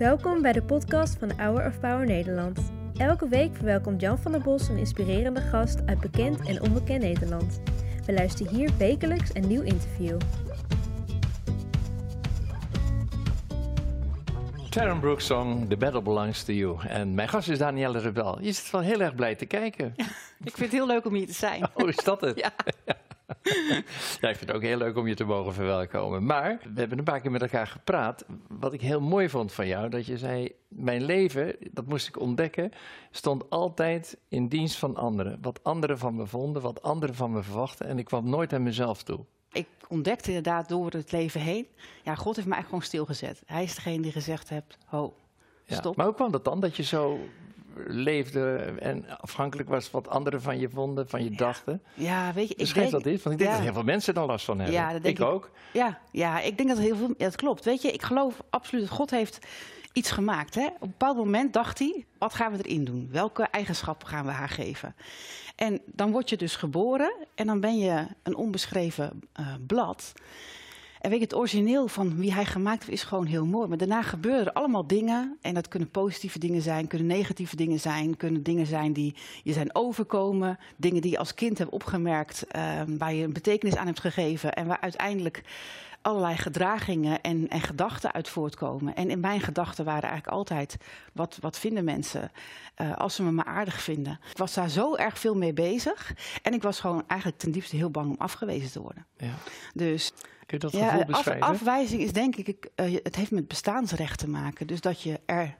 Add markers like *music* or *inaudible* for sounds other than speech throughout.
Welkom bij de podcast van Hour of Power Nederland. Elke week verwelkomt Jan van der Bos een inspirerende gast uit bekend en onbekend Nederland. We luisteren hier wekelijks een nieuw interview. Sharon Brooks song The Battle Belongs to You. En mijn gast is Danielle Rebel. Je zit wel heel erg blij te kijken. Ja, *laughs* ik vind het heel leuk om hier te zijn. Oh, is dat het? *laughs* Ja. ja, *laughs* ik vind het ook heel leuk om je te mogen verwelkomen. Maar we hebben een paar keer met elkaar gepraat. Wat ik heel mooi vond van jou, dat je zei: Mijn leven, dat moest ik ontdekken, stond altijd in dienst van anderen. Wat anderen van me vonden, wat anderen van me verwachten. En ik kwam nooit aan mezelf toe. Ik ontdekte inderdaad door het leven heen. Ja, God heeft mij eigenlijk gewoon stilgezet. Hij is degene die gezegd heeft: Ho, Ja, stop. Maar hoe kwam dat dan, dat je zo leefde en afhankelijk was wat anderen van je vonden, van je dachten? Ja, weet je, ik denk, dat eens, want ik denk ja. dat heel veel mensen er last van hebben. Ja, dat denk ik ik. ook. Ja, ja, ik denk dat heel veel. Dat klopt. Weet je, ik geloof absoluut dat God heeft iets gemaakt. Hè? Op een bepaald moment dacht hij: wat gaan we erin doen? Welke eigenschappen gaan we haar geven? En dan word je dus geboren en dan ben je een onbeschreven eh, blad. En weet je, het origineel van wie hij gemaakt heeft is gewoon heel mooi. Maar daarna gebeuren er allemaal dingen. En dat kunnen positieve dingen zijn, kunnen negatieve dingen zijn. Kunnen dingen zijn die je zijn overkomen. Dingen die je als kind hebt opgemerkt, eh, waar je een betekenis aan hebt gegeven. En waar uiteindelijk allerlei gedragingen en, en gedachten uit voortkomen. En in mijn gedachten waren eigenlijk altijd, wat, wat vinden mensen eh, als ze me maar aardig vinden? Ik was daar zo erg veel mee bezig. En ik was gewoon eigenlijk ten diepste heel bang om afgewezen te worden. Ja. Dus Kun je dat ja, gevoel af- beschrijven? afwijzing is denk ik, eh, het heeft met bestaansrecht te maken. Dus dat je er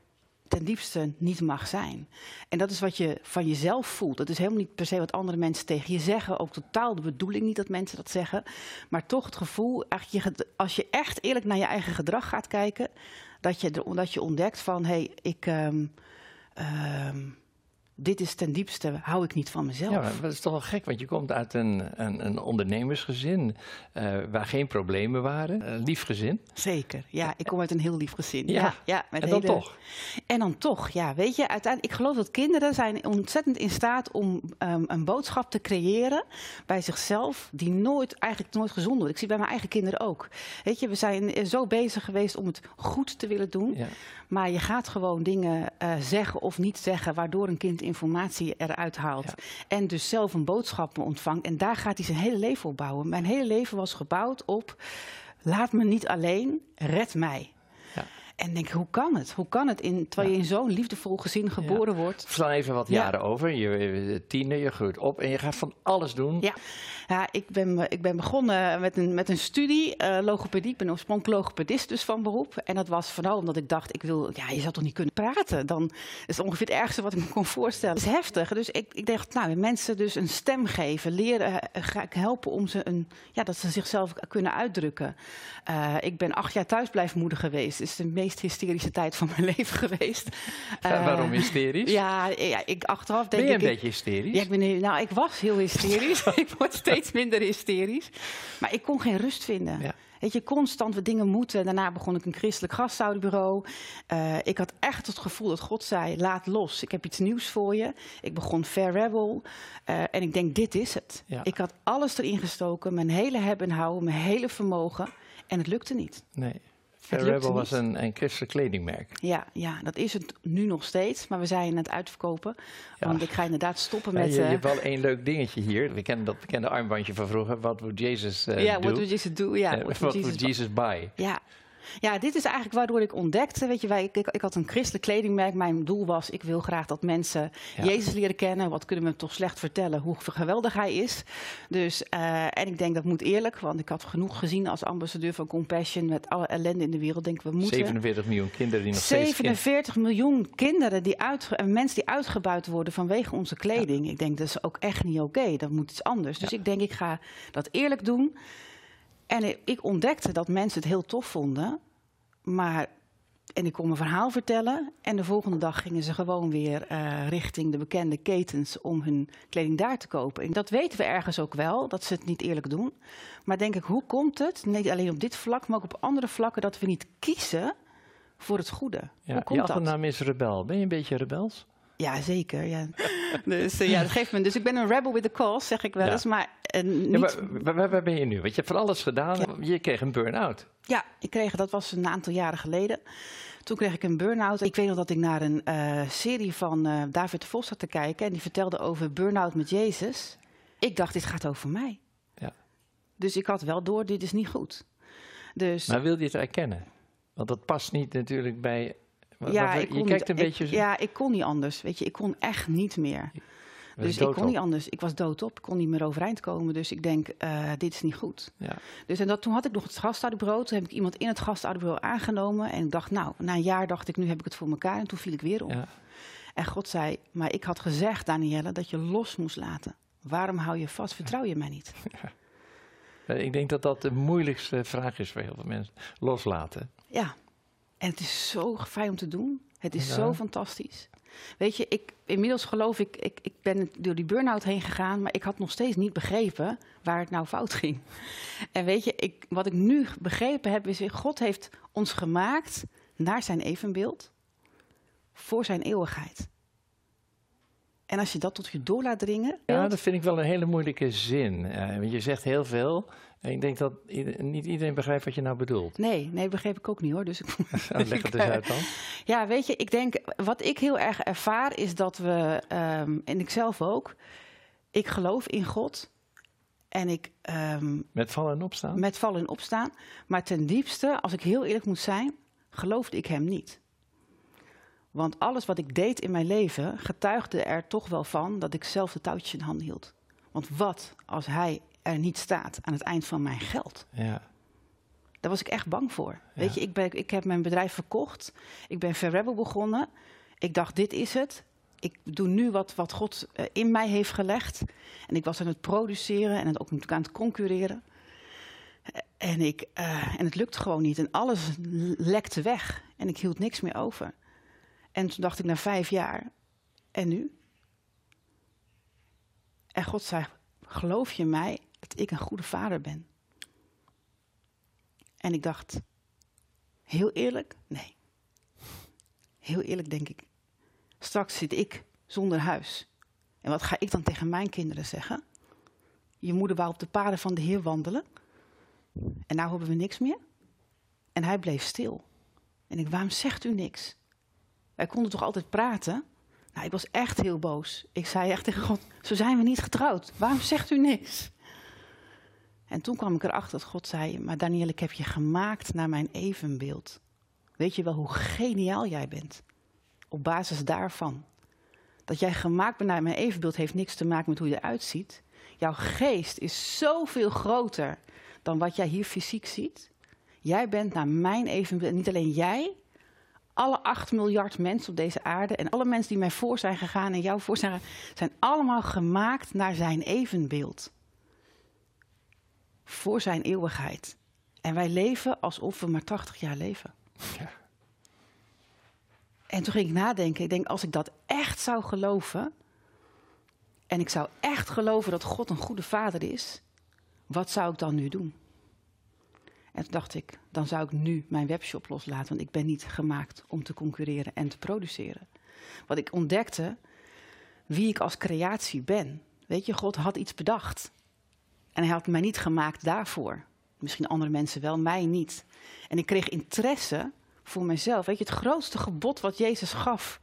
ten diepste niet mag zijn. En dat is wat je van jezelf voelt. Dat is helemaal niet per se wat andere mensen tegen je zeggen. Ook totaal de bedoeling niet dat mensen dat zeggen. Maar toch het gevoel, als je echt eerlijk naar je eigen gedrag gaat kijken... dat je, dat je ontdekt van, hé, hey, ik... ehm, ehm, dit is ten diepste, hou ik niet van mezelf. Ja, maar dat is toch wel gek, want je komt uit een, een, een ondernemersgezin eh, waar geen problemen waren. Een lief gezin. Zeker, ja. Ik kom uit een heel lief gezin. Ja, Ja, ja, met en dan hele- toch. En dan toch, ja, weet je, uiteindelijk, ik geloof dat kinderen zijn ontzettend in staat om ehm, een boodschap te creëren bij zichzelf die nooit, eigenlijk nooit gezond wordt. Ik zie bij mijn eigen kinderen ook. Weet je, we zijn eh, zo bezig geweest om het goed te willen doen, Ja. maar je gaat gewoon dingen eh, zeggen of niet zeggen waardoor een kind informatie eruit haalt. Ja. En dus zelf een boodschap ontvangt. En daar gaat hij zijn hele leven op bouwen. Mijn hele leven was gebouwd op, laat me niet alleen, red mij. En denk, hoe kan het? Hoe kan het in, terwijl je in zo'n liefdevol gezin geboren wordt? Slaan even wat Ja. jaren over. Je tiener, je groeit op en je gaat van alles doen. Ja, ja ik, ben, be- ik ben begonnen met een, met een studie eh, logopedie. Ik ben oorspronkelijk logopedist dus van beroep. En dat was vooral omdat ik dacht, ik wil, ja, je zou toch niet kunnen praten? Dan is het ongeveer het ergste wat ik me kon voorstellen. Het is heftig. Dus ik, ik dacht, nou, mensen dus een stem geven, leren, eh, ga ik helpen om ze een, ja, dat ze zichzelf kunnen uitdrukken. Eh, ik ben acht jaar thuisblijfmoeder geweest. Is de meest hysterische tijd van mijn *laughs* leven geweest. Ja, Eh, waarom hysterisch? Ja, ja, ik achteraf denk ben je een ik... ik- beetje hysterisch? ja, ik, ben, nou, ik was heel hysterisch. *laughs* *laughs* ik word steeds minder hysterisch. Maar ik kon geen rust vinden. Ja. Weet je, constant wat dingen moeten. Daarna begon ik een christelijk gastouderbureau. Eh, ik had echt het gevoel dat God zei, laat los. Ik heb iets nieuws voor je. Ik begon Fair Rebel. Eh, en ik denk, dit is het. Ja. Ik had alles erin gestoken. Mijn hele hebben en houden, mijn hele vermogen. En het lukte niet. Nee. Lukte Rebel was een, een christelijk kledingmerk. Ja, ja, dat is het nu nog steeds. Maar we zijn het uitverkopen. Ja. Want ik ga inderdaad stoppen Ja, met... je, je eh, hebt wel één leuk dingetje hier. We kennen dat bekende armbandje van vroeger. Wat would Jesus eh Ja, do? what would Jesus do? Ja, Eh, what what would Jesus buy? Ja. Ja, dit is eigenlijk waardoor ik ontdekte. Weet je, wij, ik, ik had een christelijk kledingmerk. Mijn doel was: ik wil graag dat mensen Ja. Jezus leren kennen. Wat kunnen we hem toch slecht vertellen? Hoe geweldig hij is. Dus, eh, en ik denk dat moet eerlijk, want ik had genoeg gezien als ambassadeur van Compassion met alle ellende in de wereld. Denk we moeten. 47 miljoen kinderen die nog steeds... kind- 47 miljoen kinderen die uit, en mensen die uitgebuit worden vanwege onze kleding. Ik denk dat is ook echt niet oké. Dat moet iets anders. Dus Ja. ik denk, ik ga dat eerlijk doen. En ik- ontdekte dat mensen het heel tof vonden. Maar, en ik kon mijn verhaal vertellen. En de volgende dag gingen ze gewoon weer eh, richting de bekende ketens om hun kleding daar te kopen. En dat weten we ergens ook wel, dat ze het niet eerlijk doen. Maar denk ik, hoe komt het, niet alleen op dit vlak, maar ook op andere vlakken, dat we niet kiezen voor het goede? Ja, hoe je komt dat? achternaam is Rebel. Ben je een beetje rebels? Ja, zeker. Ja. Dus eh, ja, dat geeft me. Dus ik ben een rebel with a cause, zeg ik wel Ja. eens. Maar, eh, niet... Ja, maar waar, ben je nu? Want je hebt van alles gedaan. Je kreeg een burn-out. Ja, ik kreeg, dat was een aantal jaren geleden. Toen kreeg ik een burn-out. Ik weet nog dat ik naar een eh, serie van David de Vos zat te kijken. En die vertelde over burn-out met Jezus. Ik dacht, dit gaat over mij. Ja. Dus ik had wel door, dit is niet goed. Dus Maar wil je het erkennen? Want dat past niet natuurlijk bij... ja, ik je kon kijkt niet, een beetje... zo- ja, ik kon niet anders. Weet je, ik kon echt niet meer. Dus ik kon niet anders. Ik was doodop. Ik kon niet meer overeind komen. Dus ik denk, eh, dit is niet goed. Ja. Dus en dat, toen had ik nog het gastouderbureau. Toen heb ik iemand in het gastouderbureau aangenomen. En ik dacht, nou, na een jaar dacht ik, nu heb ik het voor elkaar. En toen viel ik weer om. Ja. En God zei, maar ik had gezegd, Danielle, dat je los moest laten. Waarom hou je vast? Vertrouw je mij niet? *laughs* Eh, Ik denk dat dat de moeilijkste vraag is voor heel veel mensen. Loslaten. Ja. En het is zo fijn om te doen. Het is Ja. zo fantastisch. Weet je, ik, inmiddels geloof ik, ik, ik ben door die burn-out heen gegaan, maar ik had nog steeds niet begrepen waar het nou fout ging. En weet je, ik, wat ik nu begrepen heb, is God heeft ons gemaakt naar zijn evenbeeld voor zijn eeuwigheid. En als je dat tot je door laat dringen, Ja, dat vind ik wel een hele moeilijke zin. Eh, want je zegt heel veel. En ik denk dat niet iedereen begrijpt wat je nou bedoelt. nee, nee, begreep ik ook niet hoor. Dus ik, *laughs* Nou, *laughs* leg het eens uit dan. Ja, weet je, ik denk, wat ik heel erg ervaar is dat we, ehm, en ik zelf ook, ik geloof in God en ik ehm, Met vallen en opstaan. met vallen en opstaan, maar ten diepste, als ik heel eerlijk moet zijn, geloofde ik hem niet. Want alles wat ik deed in mijn leven getuigde er toch wel van dat ik zelf de touwtjes in handen hield. Want wat als hij er niet staat aan het eind van mijn geld? Ja. Daar was ik echt bang voor. Weet je, ik, ben, ik heb mijn bedrijf verkocht. Ik ben Verrebel begonnen. Ik dacht, dit is het. Ik doe nu wat, wat God eh, in mij heeft gelegd. En ik was aan het produceren en het ook natuurlijk aan het concurreren. Eh, En, ik, eh, en het lukte gewoon niet. En alles lekte weg. En ik hield niks meer over. En toen dacht ik na vijf jaar, en nu? En God zei, geloof je mij dat ik een goede vader ben? En ik dacht, heel eerlijk, nee. Heel eerlijk denk ik, straks zit ik zonder huis. En wat ga ik dan tegen mijn kinderen zeggen? Je moeder wou op de paden van de Heer wandelen. En nou hebben we niks meer. En hij bleef stil. En ik, waarom zegt u niks? Wij konden toch altijd praten? Nou, ik was echt heel boos. Ik zei echt tegen God, zo zijn we niet getrouwd. Waarom zegt u niks? En toen kwam ik erachter dat God zei: Maar Daniel, ik heb je gemaakt naar mijn evenbeeld. Weet je wel hoe geniaal jij bent? Op basis daarvan. Dat jij gemaakt bent naar mijn evenbeeld heeft niks te maken met hoe je eruit ziet. Jouw geest is zoveel groter dan wat jij hier fysiek ziet. Jij bent naar mijn evenbeeld. En niet alleen jij, alle 8 miljard mensen op deze aarde en alle mensen die mij voor zijn gegaan en jou voor zijn gegaan, zijn allemaal gemaakt naar zijn evenbeeld voor zijn eeuwigheid. En wij leven alsof we maar 80 jaar leven. Ja. En toen ging ik nadenken. Ik denk, als ik dat echt zou geloven. En ik zou echt geloven dat God een goede vader is. Wat zou ik dan nu doen? En toen dacht ik, dan zou ik nu mijn webshop loslaten. Want ik ben niet gemaakt om te concurreren en te produceren. Want ik ontdekte wie ik als creatie ben. Weet je, God had iets bedacht. En hij had mij niet gemaakt daarvoor. Misschien andere mensen wel, mij niet. En ik kreeg interesse voor mezelf. Weet je, het grootste gebod wat Jezus gaf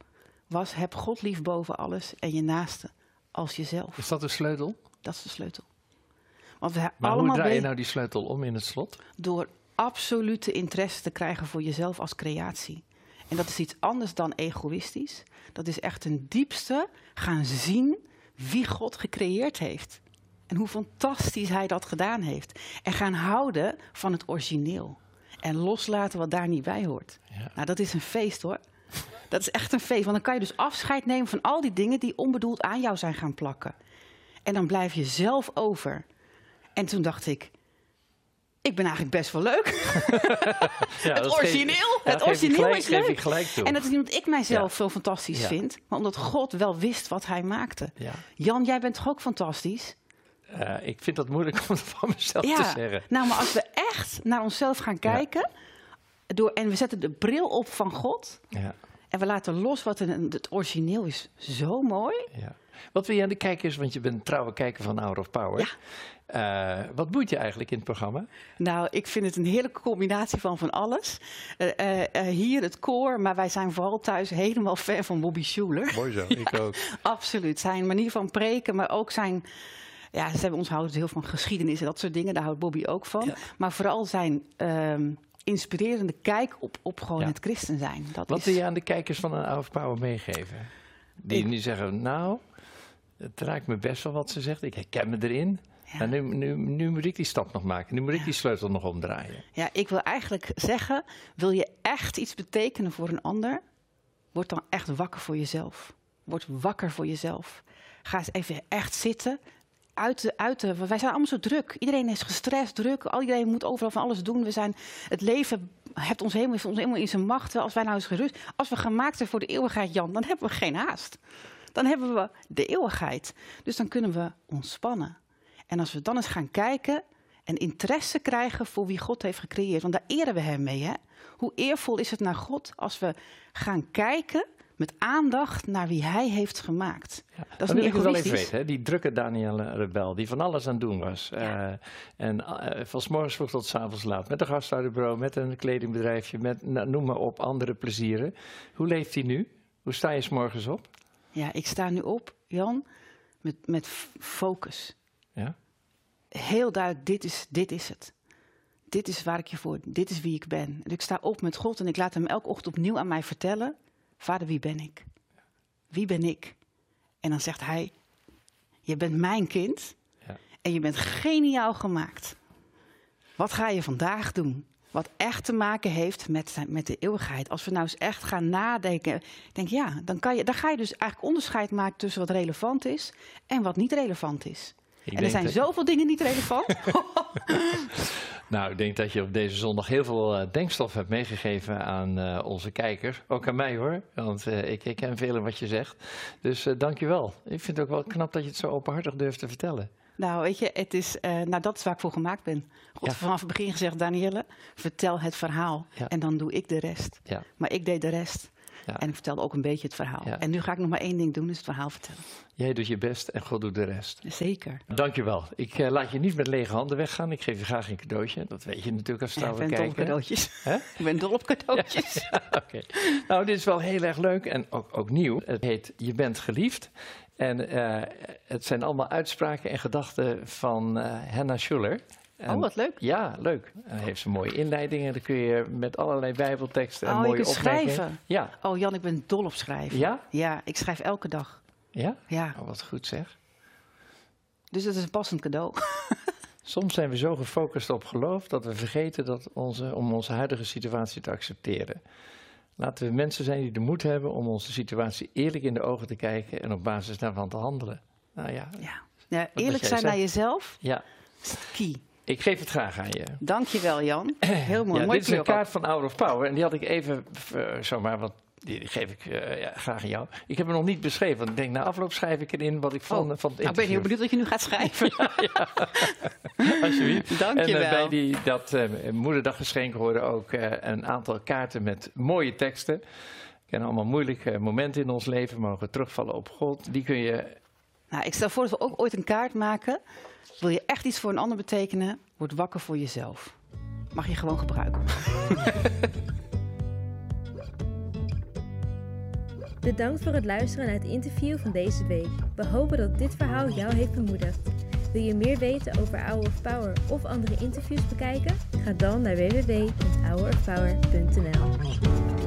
was: heb God lief boven alles en je naaste als jezelf. Is dat de sleutel? Dat is de sleutel. Want we Maar hoe allemaal draai je nou die sleutel om in het slot? door absolute interesse te krijgen voor jezelf als creatie. En dat is iets anders dan egoïstisch. Dat is echt een diepste gaan zien wie God gecreëerd heeft. En hoe fantastisch hij dat gedaan heeft. En gaan houden van het origineel. En loslaten wat daar niet bij hoort. Ja. Nou, dat is een feest hoor. *laughs* Dat is echt een feest. Want dan kan je dus afscheid nemen van al die dingen die onbedoeld aan jou zijn gaan plakken. En dan blijf je zelf over. En toen dacht ik, ik ben eigenlijk best wel leuk. *laughs* Ja, het geef- origineel, ja, het origineel gelijk- is leuk. En dat is niet omdat ik mijzelf Ja. zo fantastisch vind, maar omdat God wel wist wat hij maakte. ja. Jan, jij bent toch ook fantastisch? Eh, ik vind dat moeilijk om het van mezelf te zeggen. Nou, maar als we echt naar onszelf gaan kijken door, en we zetten de bril op van God Ja. En we laten los wat een, het origineel is. Zo mooi. Ja. Wat wil je aan de kijkers, want je bent een trouwe kijker van Hour of Power. Eh, wat boeit je eigenlijk in het programma? Nou, ik vind het een heerlijke combinatie van van alles. Eh, eh, hier het koor, maar wij zijn vooral thuis helemaal fan van Bobby Schuler. Mooi zo, *laughs* ik ook. Absoluut. Zijn manier van preken, maar ook zijn. Ja, ze hebben ons houden heel van geschiedenis en dat soort dingen. Daar houdt Bobby ook van. Ja. Maar vooral zijn ehm, inspirerende kijk op, op gewoon Ja. het christen zijn. Dat Wat is, wil je aan de kijkers van een of Power meegeven? Die nu zeggen, nou, het raakt me best wel wat ze zegt. Ik herken me erin. Ja. En nu, nu, nu moet ik die stap nog maken. Nu moet ik die sleutel nog omdraaien. Ja, ik wil eigenlijk zeggen, wil je echt iets betekenen voor een ander, word dan echt wakker voor jezelf. Word wakker voor jezelf. Ga eens even echt zitten. Uit uit wij zijn allemaal zo druk. Iedereen is gestrest, druk. Al iedereen moet overal van alles doen. We zijn, het leven heeft ons helemaal, heeft ons helemaal in zijn macht. Als wij nou eens gerust, als we gemaakt zijn voor de eeuwigheid, Jan, dan hebben we geen haast. Dan hebben we de eeuwigheid. Dus dan kunnen we ontspannen. En als we dan eens gaan kijken en interesse krijgen voor wie God heeft gecreëerd. Want daar eren we hem mee. Hè? Hoe eervol is het naar God als we gaan kijken met aandacht naar wie hij heeft gemaakt. Ja. Dat is wil niet ik wel even weten. Hè? Die drukke Danielle Rebel, die van alles aan het doen was. Ja. Eh, en eh, van 's morgens vroeg tot 's avonds laat. Met een gastouderbureau, met een kledingbedrijfje, met nou, noem maar op, andere plezieren. Hoe leeft hij nu? Hoe sta je 's morgens op? Ja, ik sta nu op, Jan, met, met focus. Ja? Heel duidelijk, dit is, dit is het. Dit is waar ik je voor, dit is wie ik ben. En ik sta op met God en ik laat hem elke ochtend opnieuw aan mij vertellen. Vader, wie ben ik? Wie ben ik? En dan zegt hij, je bent mijn kind Ja. en je bent geniaal gemaakt. Wat ga je vandaag doen? Wat echt te maken heeft met, met de eeuwigheid. Als we nou eens echt gaan nadenken. Denk ja, dan, kan je, dan ga je dus eigenlijk onderscheid maken tussen wat relevant is en wat niet relevant is. Ik en er zijn zoveel dingen niet relevant. *laughs* *laughs* Nou, ik denk dat je op deze zondag heel veel eh, denkstof hebt meegegeven aan eh, onze kijkers. Ook aan mij hoor, want eh, ik herken veel wat je zegt. Dus dank je wel. Ik vind het ook wel knap dat je het zo openhartig durft te vertellen. nou, weet je, het is, nou, dat is waar ik voor gemaakt ben. God Ja. vanaf het begin gezegd, Danielle, vertel het verhaal. Ja. En dan doe ik de rest. Ja. Maar ik deed de rest. Ja. En ik vertelde ook een beetje het verhaal. Ja. En nu ga ik nog maar één ding doen, is het verhaal vertellen. Jij doet je best en God doet de rest. Zeker. Dank je wel. Ik eh, laat je niet met lege handen weggaan. Ik geef je graag een cadeautje. Dat weet je natuurlijk als Ja, ik ben dol op cadeautjes. *laughs* Ik ben dol op cadeautjes. *laughs* Oké. Nou, dit is wel heel erg leuk en ook, ook nieuw. Het heet Je bent geliefd. En eh, het zijn allemaal uitspraken en gedachten van eh Hannah Schuller. En- Oh, wat leuk. Ja, leuk. Hij heeft een mooie inleiding en dan kun je met allerlei bijbelteksten en Oh, mooie opmerkingen... schrijven. Ja. Oh Jan, ik ben dol op schrijven. Ja? Ja, ik schrijf elke dag. Ja? Ja, Oh, wat goed zeg. dus dat is een passend cadeau. *laughs* Soms zijn we zo gefocust op geloof dat we vergeten dat onze, om onze huidige situatie te accepteren. Laten we mensen zijn die de moed hebben om onze situatie eerlijk in de ogen te kijken en op basis daarvan te handelen. Nou ja, Ja. Ja, eerlijk zijn zei. naar jezelf, ja. key. Ik geef het graag aan je. Dankjewel Jan. *clears throat* Heel mooi. ja, mooi dit is een kaart van Hour of Power en die had ik even, eh, zomaar, want die geef ik eh, ja, graag aan jou. Ik heb hem nog niet beschreven, want ik denk na afloop schrijf ik erin wat ik van, Oh, van het Nou, ik ben heel benieuwd wat je nu gaat schrijven. *laughs* *laughs* Alsjeblieft. Dank je en eh, wel. bij die, dat moederdaggeschenk horen ook een aantal kaarten met mooie teksten. Kennen allemaal moeilijke momenten in ons leven, mogen terugvallen op God. Die kun je, Nou, ik stel voor dat we ook ooit een kaart maken. Wil je echt iets voor een ander betekenen? Word wakker voor jezelf. Mag je gewoon gebruiken. *laughs* Bedankt voor het luisteren naar het interview van deze week. We hopen dat dit verhaal jou heeft bemoedigd. Wil je meer weten over Hour of Power of andere interviews bekijken? Ga dan naar www.hourofpower.nl